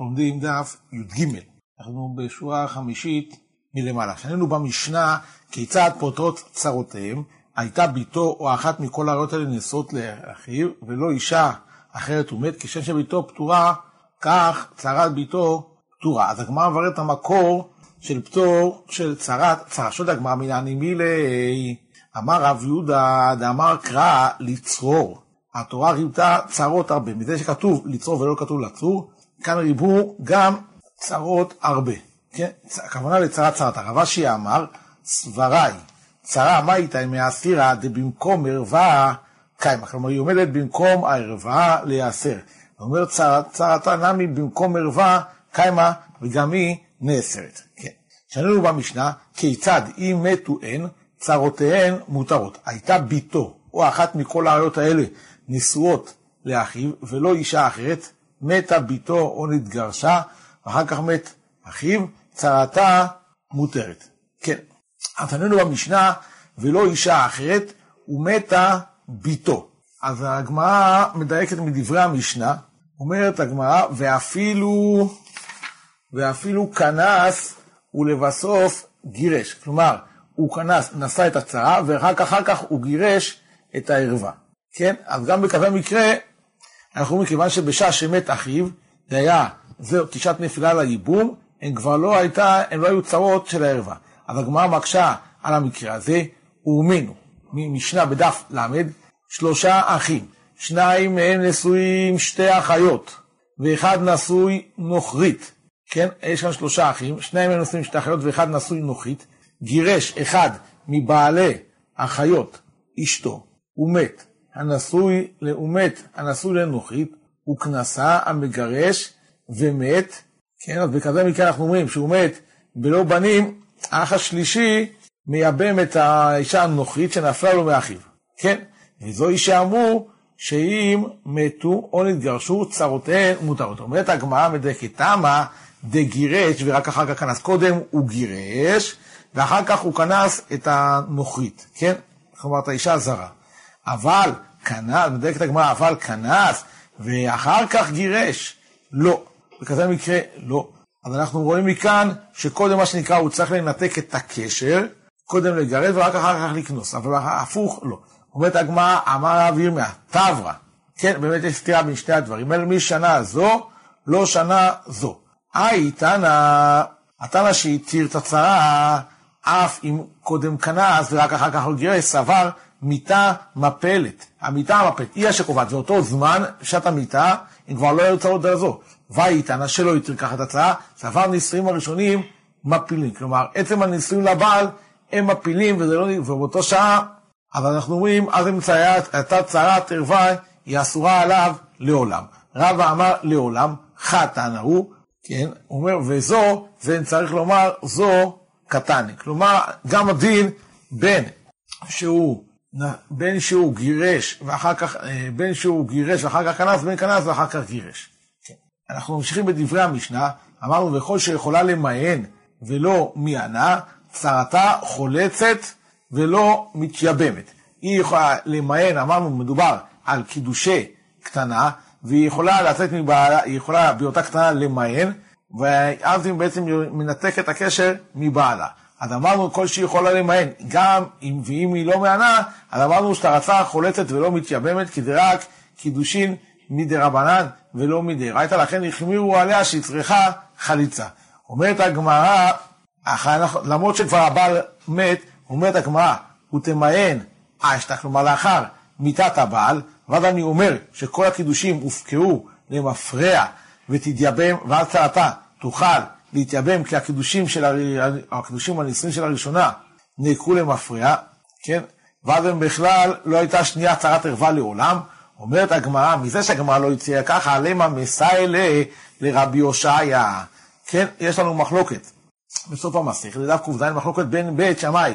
אנחנו לומדים דף י"ג, אנחנו בשורה החמישית מלמעלה. שנינו במשנה כיצד פותרות צרותיהם, הייתה ביתו או אחת מכל הראיות האלה נשואות לאחיו, ולא אישה אחרת הוא מת, כשם שביתו פטורה, כך צרת ביתו פטורה. אז הגמרא מבררת את המקור של פטור של צרת, צרשות הגמרא מנעני מילי, אמר רב יהודה, דאמר קרא לצרור. התורה ריבתה צרות הרבה, מזה שכתוב לצרור ולא כתוב לצור, כאן ריבו גם צרות הרבה. כן? הכוונה לצרת צרת. הרב אשי אמר, סבריי, צרה מה איתה מהסירה דבמקום ערווה קיימה. כלומר, היא עומדת במקום הערווה להיאסר. הוא אומר, צרתה נמי במקום ערווה קיימה, וגם היא נאסרת. כן. שנינו במשנה, כיצד אם מתו הן, צרותיהן מותרות. הייתה ביתו, או אחת מכל העריות האלה, נשואות לאחיו, ולא אישה אחרת, מתה ביתו או נתגרשה, ואחר כך מת אחיו, צרתה מותרת. כן. ענינו במשנה, ולא אישה אחרת, ומתה ביתו. אז הגמרא מדייקת מדברי המשנה, אומרת הגמרא, ואפילו, ואפילו כנס ולבסוף גירש. כלומר, הוא כנס, נשא את הצרה, ורק אחר כך הוא גירש את הערווה. כן? אז גם בכזה מקרה, אנחנו מכיוון שבשעה שמת אחיו, זה היה, זהו, תשעת נפילה לייבום, הן כבר לא הייתה, הן לא היו צרות של הערווה. אז הגמרא מקשה על המקרה הזה, ומינו, ממשנה בדף ל', שלושה אחים, שניים מהם נשואים שתי אחיות, ואחד נשוי נוכרית. כן, יש כאן שלושה אחים, שניים מהם נשואים שתי אחיות ואחד נשוי נוכרית, גירש אחד מבעלי אחיות אשתו, הוא מת, הנשוי, הוא מת, הנשוי לנוכרית, הוא כנסה המגרש ומת, כן, אז בכזה מקרה אנחנו אומרים שהוא מת בלא בנים, האח השלישי מייבם את האישה הנוכרית שנפלה לו מאחיו, כן? וזוהי שאמרו שאם מתו או נתגרשו, צרותיהן מותרות. אומרת הגמרא מדקת תמה דגירש, ורק אחר כך כנס. קודם הוא גירש, ואחר כך הוא כנס את הנוכרית, כן? כלומר, את האישה הזרה. אבל כנס, מדקת הגמרא, אבל כנס, ואחר כך גירש. לא. בכזה מקרה, לא. אז אנחנו רואים מכאן שקודם מה שנקרא, הוא צריך לנתק את הקשר, קודם לגרד ורק אחר כך לקנוס, אבל הפוך, לא. אומרת הגמרא, אמר רב ירמיה, תברא. כן, באמת יש סתירה בין שתי הדברים. אל משנה זו, לא שנה זו. היי, תנא, התנא שהתיר את הצרה, אף אם קודם כנס ורק אחר כך הוא גירש, סבר מיתה מפלת. המיתה המפלת, היא השקובעת, ואותו זמן, שעת המיתה, הם כבר לא היו צרות זו. ויתנא שלא התיר ככה הצרה, סבר נישואים הראשונים מפילים. כלומר, עצם הנישואים לבעל הם מפילים, וזה לא, ובאותו שעה אבל אנחנו אומרים, אז הייתה צרת ערווה, היא אסורה עליו לעולם. רבא אמר לעולם, חתן ההוא, כן, הוא אומר, וזו, זה צריך לומר, זו קטני. כלומר, גם הדין בין שהוא, בין שהוא גירש, ואחר כך, אה, בין שהוא גירש ואחר כך כנס, בין כנס ואחר כך גירש. כן. אנחנו ממשיכים בדברי המשנה, אמרנו, וכל שיכולה למען ולא מיענה, צרתה חולצת ולא מתייבמת. היא יכולה למען, אמרנו, מדובר על קידושי קטנה, והיא יכולה לצאת מבעלה, היא יכולה בהיותה קטנה למען, ואז היא בעצם מנתק את הקשר מבעלה. אז אמרנו כל שהיא יכולה למען, גם אם, ואם היא לא מענה, אז אמרנו שאתה רצה חולצת ולא מתייבמת, כי זה רק קידושין מדי רבנן ולא מדי. רייתא, לכן החמירו עליה שהיא צריכה חליצה. אומרת הגמרא, למרות שכבר הבעל מת, אומרת הגמרא, הוא תמאן אשתא, כלומר לאחר מיתת הבעל, ואז אני אומר שכל הקידושים הופקעו למפרע ותתייבם, ואז צרתה תוכל להתייבם, כי הקידושים של הר... הקידושים הנישואים של הראשונה נעקרו למפרע, כן? ואז הם בכלל לא הייתה שנייה צרת ערווה לעולם. אומרת הגמרא, מזה שהגמרא לא הציעה ככה, למה מסיילה לרבי הושעיה. כן, יש לנו מחלוקת. בסוף המסכת, לדף ק"ז, מחלוקת בין בית שמאי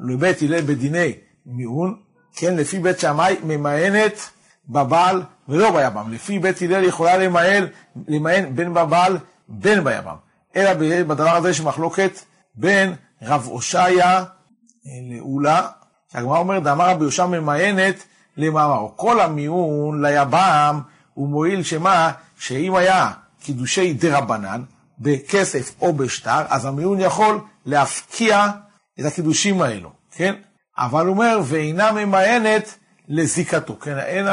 לבית הלל בדיני מיעון, כן, לפי בית שמאי ממאנת בבעל ולא ביבם. לפי בית הלל יכולה למען, למען בין בבעל בין ביבם. אלא בדבר הזה יש מחלוקת בין רב הושעיה לאולה, שהגמרא אומרת, דאמר רבי הושע ממאנת למאמר. כל המיעון ליבם הוא מועיל שמה, שאם היה קידושי דה רבנן, בכסף או בשטר, אז המיון יכול להפקיע את הקידושים האלו, כן? אבל הוא אומר, ואינה ממאנת לזיקתו, כן? אין,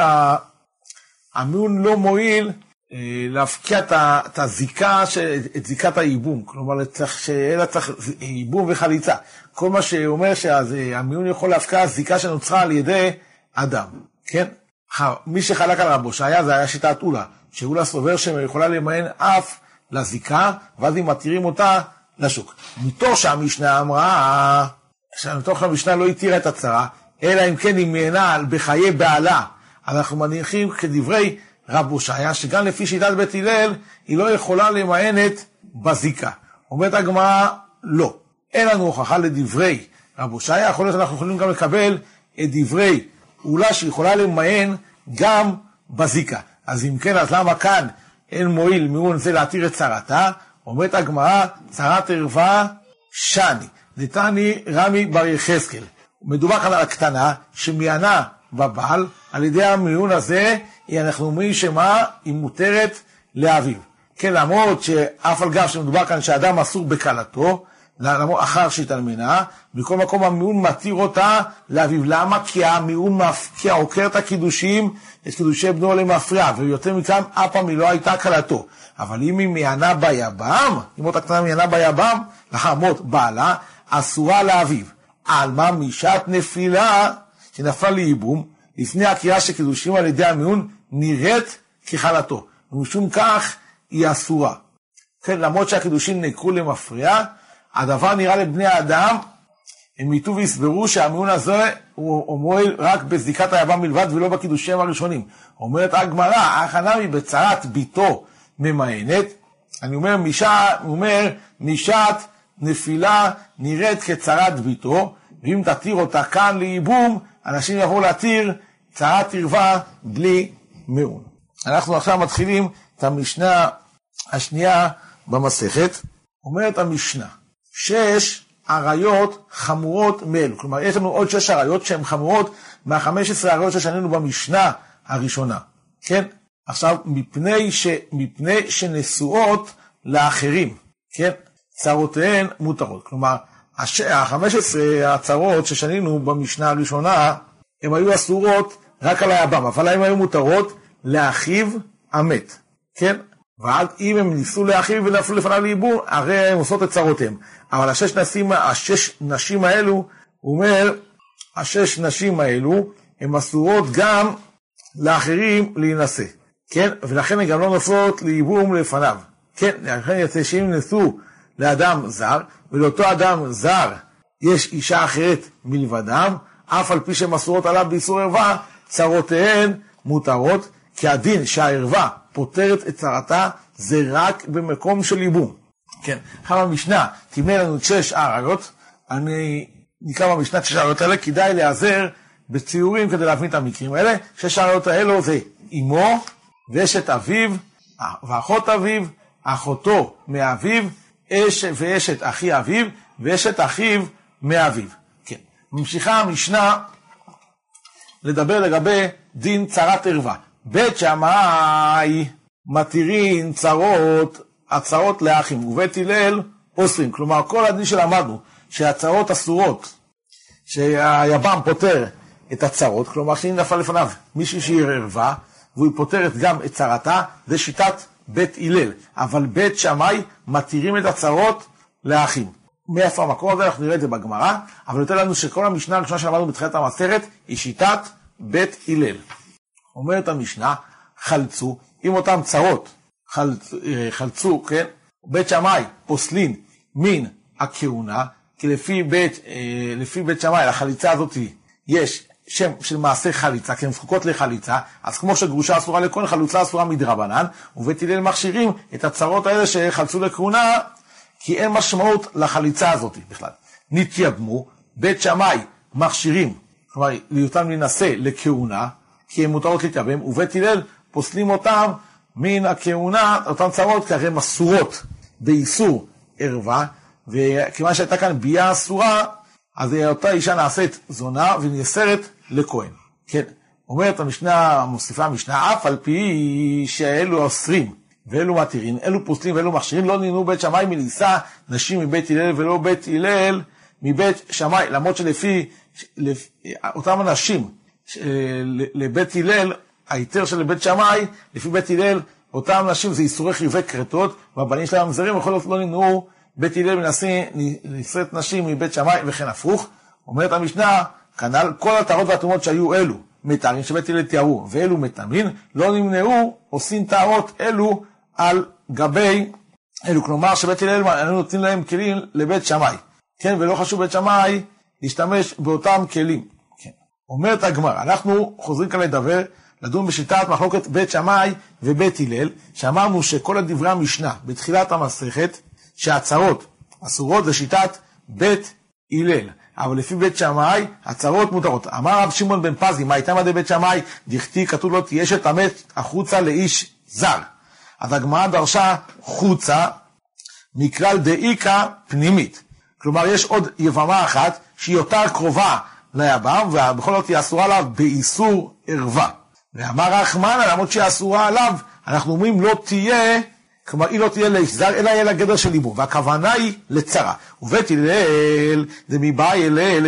המיון לא מועיל אה, להפקיע את הזיקה, את זיקת הייבום, כלומר שאלה צריך ייבום וחליצה. כל מה שאומר שהמיון יכול להפקיע זיקה שנוצרה על ידי אדם, כן? מי שחלק על רבו שהיה, זה היה שיטת אולה, שאולה סובר שיכולה למען אף לזיקה, ואז אם מתירים אותה לשוק. מתוך שהמשנה אמרה, מתוך המשנה לא התירה את הצרה, אלא אם כן היא מעינה בחיי בעלה. אנחנו מניחים כדברי רב הושעיה, שגם לפי שיטת בית הלל, היא לא יכולה למענת בזיקה. אומרת הגמרא, לא. אין לנו הוכחה לדברי רב הושעיה, יכול להיות שאנחנו יכולים גם לקבל את דברי אולה שיכולה למען גם בזיקה. אז אם כן, אז למה כאן אין מועיל מימון זה להתיר את צרתה? אומרת הגמרא, צרת ערווה שני. דתני רמי בר יחזקאל. מדובר כאן על הקטנה שמיינה בבעל, על ידי המיון הזה, אנחנו אומרים שמה? היא מותרת לאביו. כן, למרות שאף על גב שמדובר כאן שאדם אסור בכלתו, אחר שהתאלמנה, מכל מקום המיון מתיר אותה לאביו. למה? כי המיון מפקיע, עוקר את הקידושים, את קידושי בנו למפריע, ויותר מכאן, אף פעם היא לא הייתה כלתו. אבל אם היא מיינה ביבם, אם אותה קטנה מיינה ביבם, לאחר מות בעלה, אסורה לאביו. על מה משעת נפילה שנפלה לייבום, לפני הקריאה של קידושים על ידי המיון, נראית כחלתו. ומשום כך היא אסורה. כן, למרות שהקידושים נעקרו למפריע, הדבר נראה לבני האדם, הם יטו ויסברו שהמיון הזה הוא מועיל רק בזיקת היבם מלבד ולא בקידושים הראשונים. אומרת הגמרא, החנמי בצרת ביתו ממאנת, אני אומר, הוא אומר, משעת נפילה נראית כצרת ביתו, ואם תתיר אותה כאן לייבום, אנשים יבואו להתיר צרת ערווה בלי מאון. אנחנו עכשיו מתחילים את המשנה השנייה במסכת. אומרת המשנה, שש עריות חמורות מאלו. כלומר, יש לנו עוד שש עריות שהן חמורות מהחמש עשרה עריות ששנינו במשנה הראשונה. כן? עכשיו, מפני, ש, מפני שנשואות לאחרים, כן? צרותיהן מותרות. כלומר, החמש עשרה הצרות ששנינו במשנה הראשונה, הן היו אסורות רק על היבם, אבל הן היו מותרות לאחיו המת, כן? ואז אם הם ניסו לאחיו ונפלו לפניו לייבום, הרי הם עושות את צרותיהם. אבל השש נשים, השש נשים האלו, הוא אומר, השש נשים האלו, הן אסורות גם לאחרים להינשא, כן? ולכן הן גם לא נוסעות לייבום לפניו, כן? לכן יוצא שאם נסו לאדם זר, ולאותו אדם זר יש אישה אחרת מלבדם, אף על פי שהן אסורות עליו באיסור ערווה, צרותיהן מותרות, כי הדין שהערווה פותרת את צרתה זה רק במקום של ייבום. כן, עכשיו המשנה תמנה לנו את שש העריות, אני נקרא במשנה את שש העריות האלה, כדאי להיעזר בציורים כדי להבין את המקרים האלה. שש העריות האלו זה אמו ואשת אביו ואחות אביו, אחותו מאביו, אש ואשת אחי אביו, ואשת אחיו מאביו. כן. ממשיכה המשנה לדבר לגבי דין צרת ערווה. בית שמאי מתירים צרות, הצרות לאחים, ובית הלל אוסרים. כלומר, כל הדין שלמדנו, שהצרות אסורות, שהיבם פותר את הצרות, כלומר, שאם נפל לפניו מישהי שהיא ערווה, והיא פותרת גם את צרתה, זה שיטת בית הלל. אבל בית שמאי מתירים את הצרות לאחים. מאיפה המקור הזה? אנחנו נראה את זה בגמרא, אבל נותן לנו שכל המשנה הראשונה שלמדנו בתחילת המסכת היא שיטת בית הלל. אומרת המשנה, חלצו עם אותם צרות, חלצ, אה, חלצו, כן? בית שמאי פוסלין מן הכהונה, כי לפי בית, אה, לפי בית שמאי, לחליצה הזאת יש שם של מעשה חליצה, כי הן זקוקות לחליצה, אז כמו שגרושה אסורה לכהן, חלוצה אסורה מדרבנן, ובית הלל מכשירים את הצרות האלה שחלצו לכהונה, כי אין משמעות לחליצה הזאת בכלל. נתייבמו, בית שמאי מכשירים, כלומר, להיותם להינשא לכהונה, כי הן מותרות להתייבם, ובית הלל פוסלים אותם מן הכהונה, אותן צרות, כי הרי הן אסורות באיסור ערווה, וכיוון שהייתה כאן ביאה אסורה, אז אותה אישה נעשית זונה ונאסרת לכהן. כן, אומרת המשנה, מוסיפה המשנה, אף על פי שאלו אוסרים ואלו מתירין, אלו פוסלים ואלו מכשירים, לא נמנעו בית שמאי מלישא נשים מבית הלל ולא בית הלל מבית שמאי, למרות שלפי לפ, אותם אנשים לבית הלל, ההיתר של בית שמאי, לפי בית הלל, אותם נשים זה איסורי חיובי כרתות, והבנים שלהם ממזרים, בכל זאת לא נמנעו בית הלל מנסים לשאת נשים מבית שמאי וכן הפוך. אומרת המשנה, כנ"ל כל הטהרות והטומאות שהיו אלו מתארים שבית הלל תיארו, ואלו מטמאים, לא נמנעו עושים טהרות אלו על גבי אלו. כלומר שבית הלל, אנחנו נותנים להם כלים לבית שמאי. כן, ולא חשוב בית שמאי להשתמש באותם כלים. כן. אומרת הגמרא, אנחנו חוזרים כאן לדבר, לדון בשיטת מחלוקת בית שמאי ובית הלל, שאמרנו שכל הדברי המשנה בתחילת המסכת, שהצהרות אסורות זה שיטת בית הלל. אבל לפי בית שמאי, הצהרות מותרות. אמר רב שמעון בן פזי, מה הייתה מדי בית שמאי? דכתיב כתוב לו תהיה שתמת החוצה לאיש זר. אז הגמרא דרשה חוצה מכלל דאיקה פנימית. כלומר, יש עוד יבמה אחת שהיא יותר קרובה ליבם, ובכל זאת היא אסורה עליו באיסור ערווה. ואמר רחמנא, למרות שהיא אסורה עליו, אנחנו אומרים לא תהיה, כלומר היא לא תהיה לאיש זר, אלא יהיה לגדר של ליבו, והכוונה היא לצרה. ובית הלל, זה מבאי הלל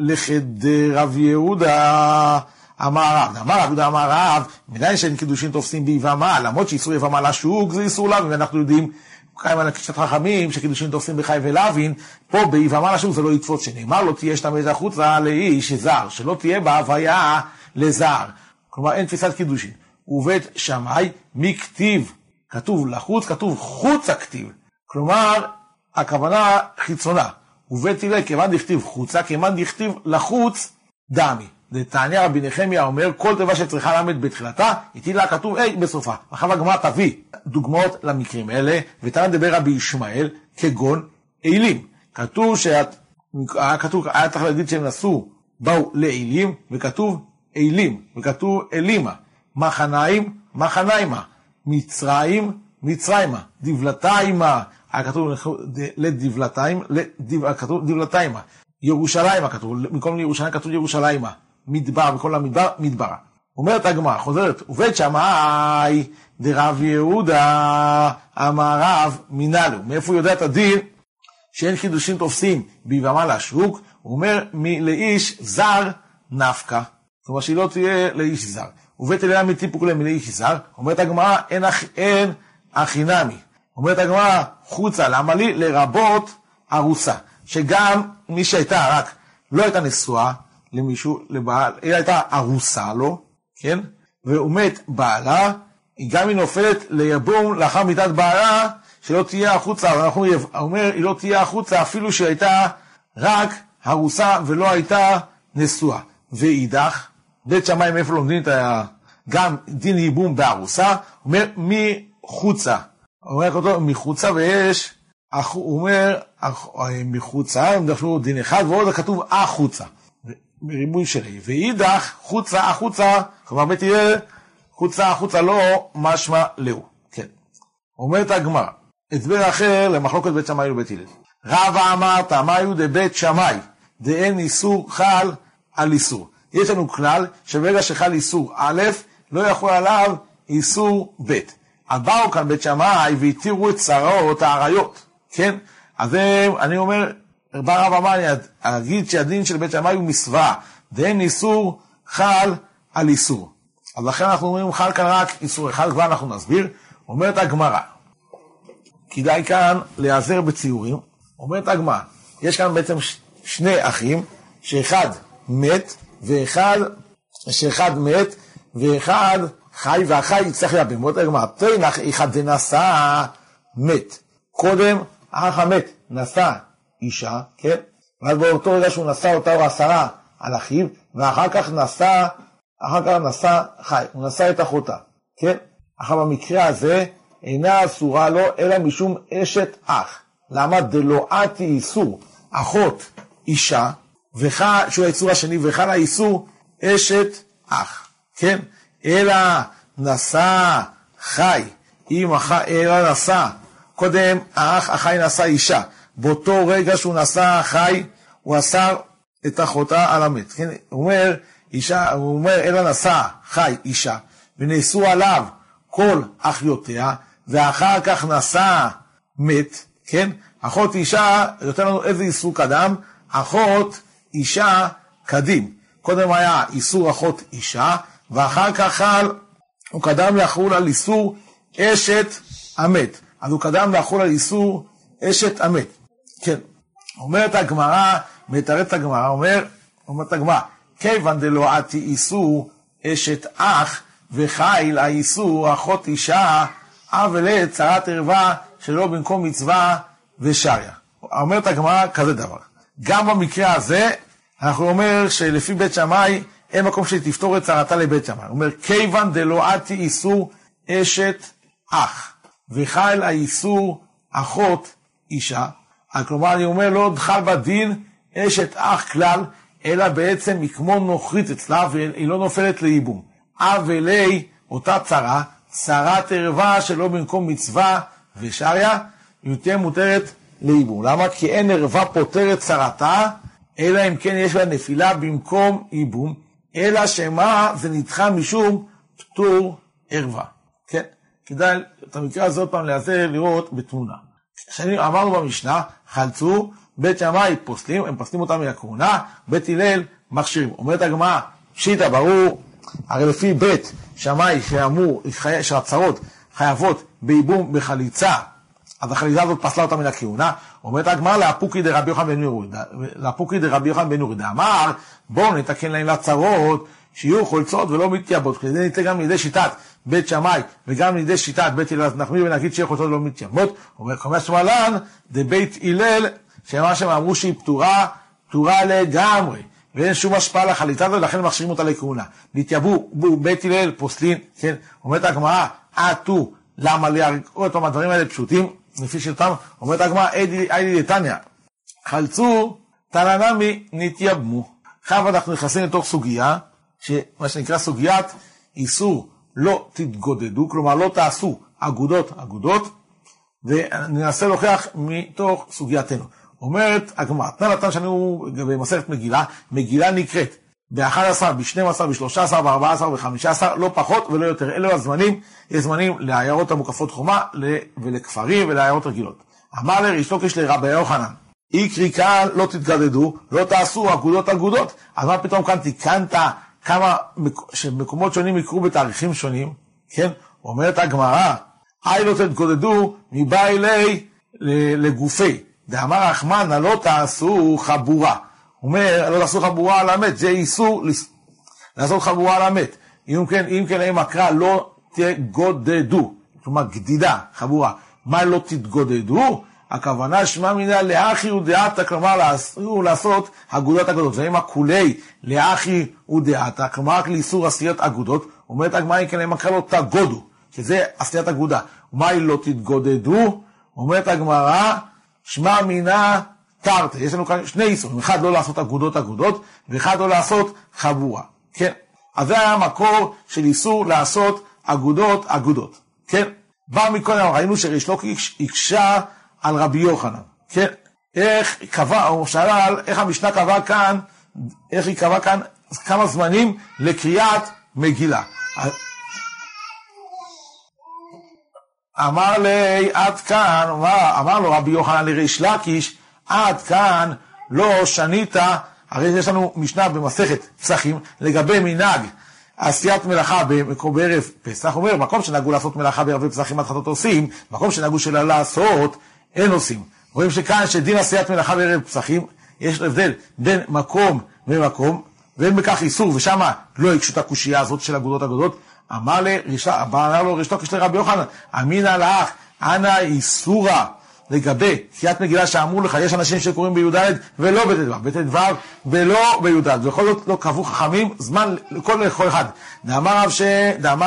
לחדר רב יהודה. אמר רב, אמר רב אמר רב, מנין שאין קידושין תופסים ביבמה, למרות שאיסור יבמה לשוק זה איסור לאו, ואנחנו יודעים קיים על קצת חכמים שקידושין תופסים בחי ולאווין, פה ביבמה לשוק זה לא יתפוס, שנאמר לא תהיה שתמת החוצה לאיש זר, שלא תהיה בהוויה לזר. כלומר אין תפיסת קידושין. ובית שמאי מכתיב, כתוב לחוץ, כתוב חוץ הכתיב. כלומר, הכוונה חיצונה. ובית הלל, כיוון דכתיב חוצה, כיוון דכתיב לחוץ, דמי. דתניא רבי נחמיה אומר, כל תיבה שצריכה ל"ד בתחילתה, איתי לה כתוב ה' בסופה. עכשיו הגמרא תביא דוגמאות למקרים האלה, ותנא דבר רבי ישמעאל, כגון אילים. כתוב שאת, היה כתוב, היה צריך להגיד שהם נסעו, באו לאילים, וכתוב אילים, וכתוב אלימה. מחניים, מחניימה. מצרים, מצרימה. דבלתיימה. היה כתוב לדבלתיים, כתוב דבלתיימה. ירושלימה כתוב, במקום לירושלים כתוב ירושלימה. מדבר, וכל המדבר, מדברה. אומרת הגמרא, חוזרת, ובית שמאי דרב יהודה אמר רב מנהלו. מאיפה הוא יודע את הדין שאין חידושים תופסים ביבמה לשוק? הוא אומר, לאיש זר נפקא. כלומר שהיא לא תהיה לאיש זר. ובית אליהו מטיפוק לאיש זר, אומרת הגמרא, אין, אין הכי נמי. אומרת הגמרא, חוצה, למה לי? לרבות ארוסה. שגם מי שהייתה רק, לא הייתה נשואה, למישהו, לבעל, היא הייתה ארוסה לו, כן? והוא מת בעלה, גם היא נופלת ליבום לאחר מיתת בעלה, שלא תהיה החוצה, אנחנו אומר, היא לא תהיה החוצה אפילו שהיא הייתה רק ארוסה ולא הייתה נשואה. ואידך, בית שמאי מאיפה לומדים את ה... גם דין ייבום בארוסה, אומר מחוצה. אומר אותו מחוצה ויש, הוא אומר מחוצה, הם דחלו דין אחד ועוד כתוב החוצה. מריבוי שלי, ואידך חוצה החוצה, כלומר בית הלל חוצה החוצה לא משמע לאו, כן. אומרת הגמרא, הסבר אחר למחלוקת בית שמאי ובית הלל. רבא אמרת, מאיו דבית שמאי, דאין איסור חל על איסור. יש לנו כלל שברגע שחל איסור א', לא יכול עליו איסור ב'. באו כאן בית שמאי והתירו את צרות האריות, כן? אז אני אומר, בא רב אמר, אגיד שהדין של בית שמאי הוא מסוואה, ואין איסור חל על איסור. אז לכן אנחנו אומרים חל כאן רק איסור אחד, כבר אנחנו נסביר. אומרת הגמרא, כדאי כאן להיעזר בציורים. אומרת הגמרא, יש כאן בעצם שני אחים, שאחד מת, ואחד, שאחד מת, ואחד חי, והחי יצטרך. אומרת הגמרא, תנח אחד דנשא מת. קודם האח המת נשא אישה, כן? ואז באותו רגע שהוא נשא אותה או עשרה על אחיו, ואחר כך נשא, אחר כך נשא חי, הוא נשא את אחותה, כן? עכשיו במקרה הזה אינה אסורה לו אלא משום אשת אח. למה דלואתי איסור אחות אישה, שהוא האיסור השני, וחל האיסור אשת אח, כן? אלא נשא חי, אם החי, אלא נשא, קודם האח החי נשא אישה, באותו רגע שהוא נשא חי, הוא אסר את אחותה על המת. כן? הוא אומר, אישה, הוא אומר, אלא נשא חי אישה, ונאסו עליו כל אחיותיה, ואחר כך נשא מת, כן? אחות אישה, יותר לנו איזה איסור קדם? אחות אישה קדים. קודם היה איסור אחות אישה, ואחר כך חל, הוא קדם לחול על איסור אשת המת. אז הוא קדם לחול על איסור אשת המת. כן. אומרת הגמרא, מתרץ הגמרא, אומר, אומרת הגמרא, כיוון עתי איסור אשת אח, וחיל האיסור אחות אישה, אב ולד צרת ערווה שלא במקום מצווה ושריה. אומרת הגמרא כזה דבר. גם במקרה הזה, אנחנו אומר שלפי בית שמאי, אין מקום שתפתור את צרתה לבית שמאי. הוא אומר, כיוון דלא עתי איסור אשת אח, וחל האיסור אחות אישה. כלומר, אני אומר, לא חל בדין אשת אח כלל, אלא בעצם היא כמו נוכרית אצלה, והיא לא נופלת לייבום. הוה ליה אותה צרה, צרת ערווה שלא במקום מצווה ושריה, היא תהיה מותרת לייבום. למה? כי אין ערווה פוטרת צרתה, אלא אם כן יש לה נפילה במקום ייבום, אלא שמה זה נדחה משום פטור ערווה. כן? כדאי את המקרה הזה עוד פעם להיעזר לראות בתמונה. כשאני אמרנו במשנה, חלצו, בית שמאי פוסלים, הם פוסלים אותם מן הכהונה, בית הלל מכשירים. אומרת הגמרא, פשיטא, ברור, הרי לפי בית שמאי שאמור, שהצהרות חייבות בייבום בחליצה, אז החליצה הזאת פסלה אותה מן הכהונה. אומרת הגמרא לאפוקי דרבי יוחנן בן יהודה, לאפוקי דרבי יוחנן בן יהודה, אמר בואו נתקן להם לצרות, שיהיו חולצות ולא מתייבות, כדי ניתן גם לידי שיטת בית שמאי וגם לידי שיטת בית הלל, אז נחמיר ונגיד שיהיו חולצות ולא מתייבות. אומר חמש שמאלן, דבית הלל, שמה שהם אמרו שהיא פטורה, פטורה לגמרי. ואין שום השפעה לחליטה הזו, ולכן מכשירים אותה לכהונה. והתייבאו בית הלל פוסלין, כן, אומרת הגמרא, עטו, למה להרג, עוד פעם הדברים האלה פשוטים, לפי שלטם, אומרת הגמרא, איידי דתניא, חלצו, תננמי נתייבמו. עכשיו אנחנו נכנסים לתוך סוגיה, שמה שנקרא סוגיית איסור לא תתגודדו, כלומר לא תעשו אגודות אגודות, וננסה להוכיח מתוך סוגייתנו. אומרת הגמרא, תנא נתן שלנו במסכת מגילה, מגילה נקראת ב-11, ב-12, ב-13, ב-14 ב-15, לא פחות ולא יותר. אלו הזמנים, יש זמנים לעיירות המוקפות חומה ולכפרים ולעיירות רגילות. אמר לריש לוקיש לרבי יוחנן, אי קריקה לא תתגדדו, לא תעשו אגודות אגודות. אז מה פתאום כאן תיקנת כמה מקומות שונים יקרו בתאריכים שונים? כן, אומרת הגמרא, אי לא תתגודדו מבא אלי לגופי. דאמר רחמנא לא תעשו חבורה. אומר, לא תעשו חבורה על המת, זה איסור לעשות חבורה על המת. אם כן, אם כן, אם הקרא לא תגודדו, כלומר גדידה, חבורה. מה לא תתגודדו? הכוונה שמע מיניה לאחי ודעתה, כלומר אסור לעשות אגודות אגודות. ואם הכולי לאחי ודעתה, כלומר רק לאיסור עשיית אגודות, אומרת הגמרא, כן, אם הקרא לא תגודו, שזה עשיית אגודה. היא לא תתגודדו? אומרת הגמרא, שמע מינה תרתי. יש לנו כאן שני איסורים, אחד לא לעשות אגודות אגודות, ואחד לא לעשות חבורה, כן? אז זה היה המקור של איסור לעשות אגודות אגודות, כן? בא מקודם, ראינו שריש לוקיש הקשה על רבי יוחנן, כן? איך קבע, הוא שאל איך המשנה קבע כאן, איך היא קבעה כאן כמה זמנים לקריאת מגילה. אמר לי, עד כאן, אמר, אמר לו רבי יוחנן לריש לקיש, עד כאן לא שנית, הרי יש לנו משנה במסכת פסחים לגבי מנהג עשיית מלאכה בערב פסח, אומר, מקום שנהגו לעשות מלאכה בערבי פסחים עד חטאות עושים, מקום שנהגו שלא לעשות, אין עושים. רואים שכאן שדין עשיית מלאכה בערב פסחים, יש הבדל בין מקום ומקום, ואין בכך איסור, ושמה לא הקשו את הקושייה הזאת של אגודות אגודות, אמר לו ריש לרבי יוחנן, אמינא לך, אנא איסורא לגבי קריאת מגילה שאמרו לך, יש אנשים שקוראים בי"ד ולא בט"ו, בט"ו ולא בי"ד, בכל זאת לא קבעו חכמים זמן לכל לכל אחד. דאמר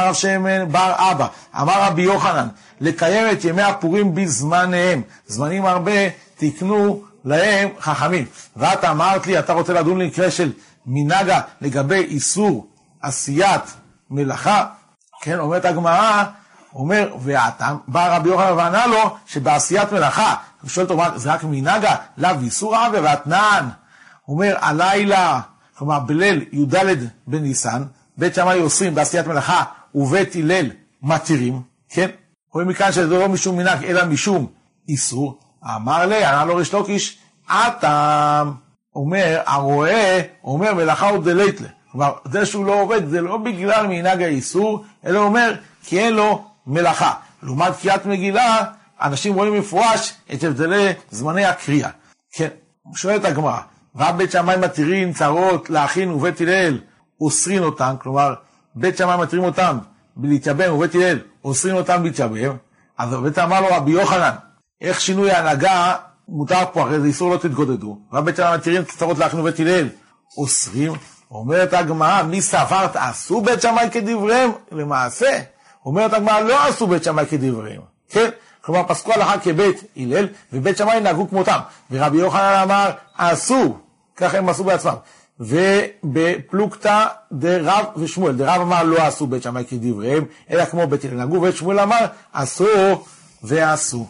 רב שמן בר אבא, אמר רבי יוחנן, לקיים את ימי הפורים בזמניהם, זמנים הרבה תקנו להם חכמים. ואת אמרת לי, אתה רוצה לדון למקרה של מנהגה לגבי איסור עשיית מלאכה, כן, אומרת הגמרא, אומר, והטעם, בא רבי יוחנן וענה לו, שבעשיית מלאכה, הוא שואל אותו, זה רק מנהגה, לאו איסור עוול ואתנן. אומר, הלילה, כלומר בליל י"ד בניסן, בית שמאי אוסרים בעשיית מלאכה ובית הלל מתירים, כן? רואים מכאן שזה לא משום מנהג, אלא משום איסור. אמר לי, ענה לו ריש לוקיש, הטעם, אומר, הרואה, אומר מלאכה הוא דלייטלה. כלומר, זה שהוא לא עובד, זה לא בגלל מנהג האיסור, אלא אומר, כי אין לו מלאכה. לעומת קריאת מגילה, אנשים רואים מפורש את הבדלי זמני הקריאה. כן, שואלת הגמרא, רב בית שמאי מתירים צרות לאחין ובית הלל, אוסרין אותם, כלומר, בית שמאי מתירים אותם בלהתייבם ובית הלל אוסרין אותם להתייבם, אז בית אמר לו רבי יוחנן, איך שינוי ההנהגה מותר פה, הרי זה איסור לא תתגודדו. רב בית שמאי מתירים צרות לאחין ובית הלל, אוסרים, אומרת הגמרא, מי סברת, עשו בית שמאי כדבריהם? למעשה, אומרת הגמרא, לא עשו בית שמאי כדבריהם, כן? כלומר, פסקו הלכה כבית הלל, ובית שמאי נהגו כמותם. ורבי יוחנן אמר, עשו, ככה הם עשו בעצמם. ובפלוגתא דרב ושמואל, דרב אמר לא עשו בית שמאי כדבריהם, אלא כמו בית הלל נהגו, ובית שמואל אמר עשו ועשו.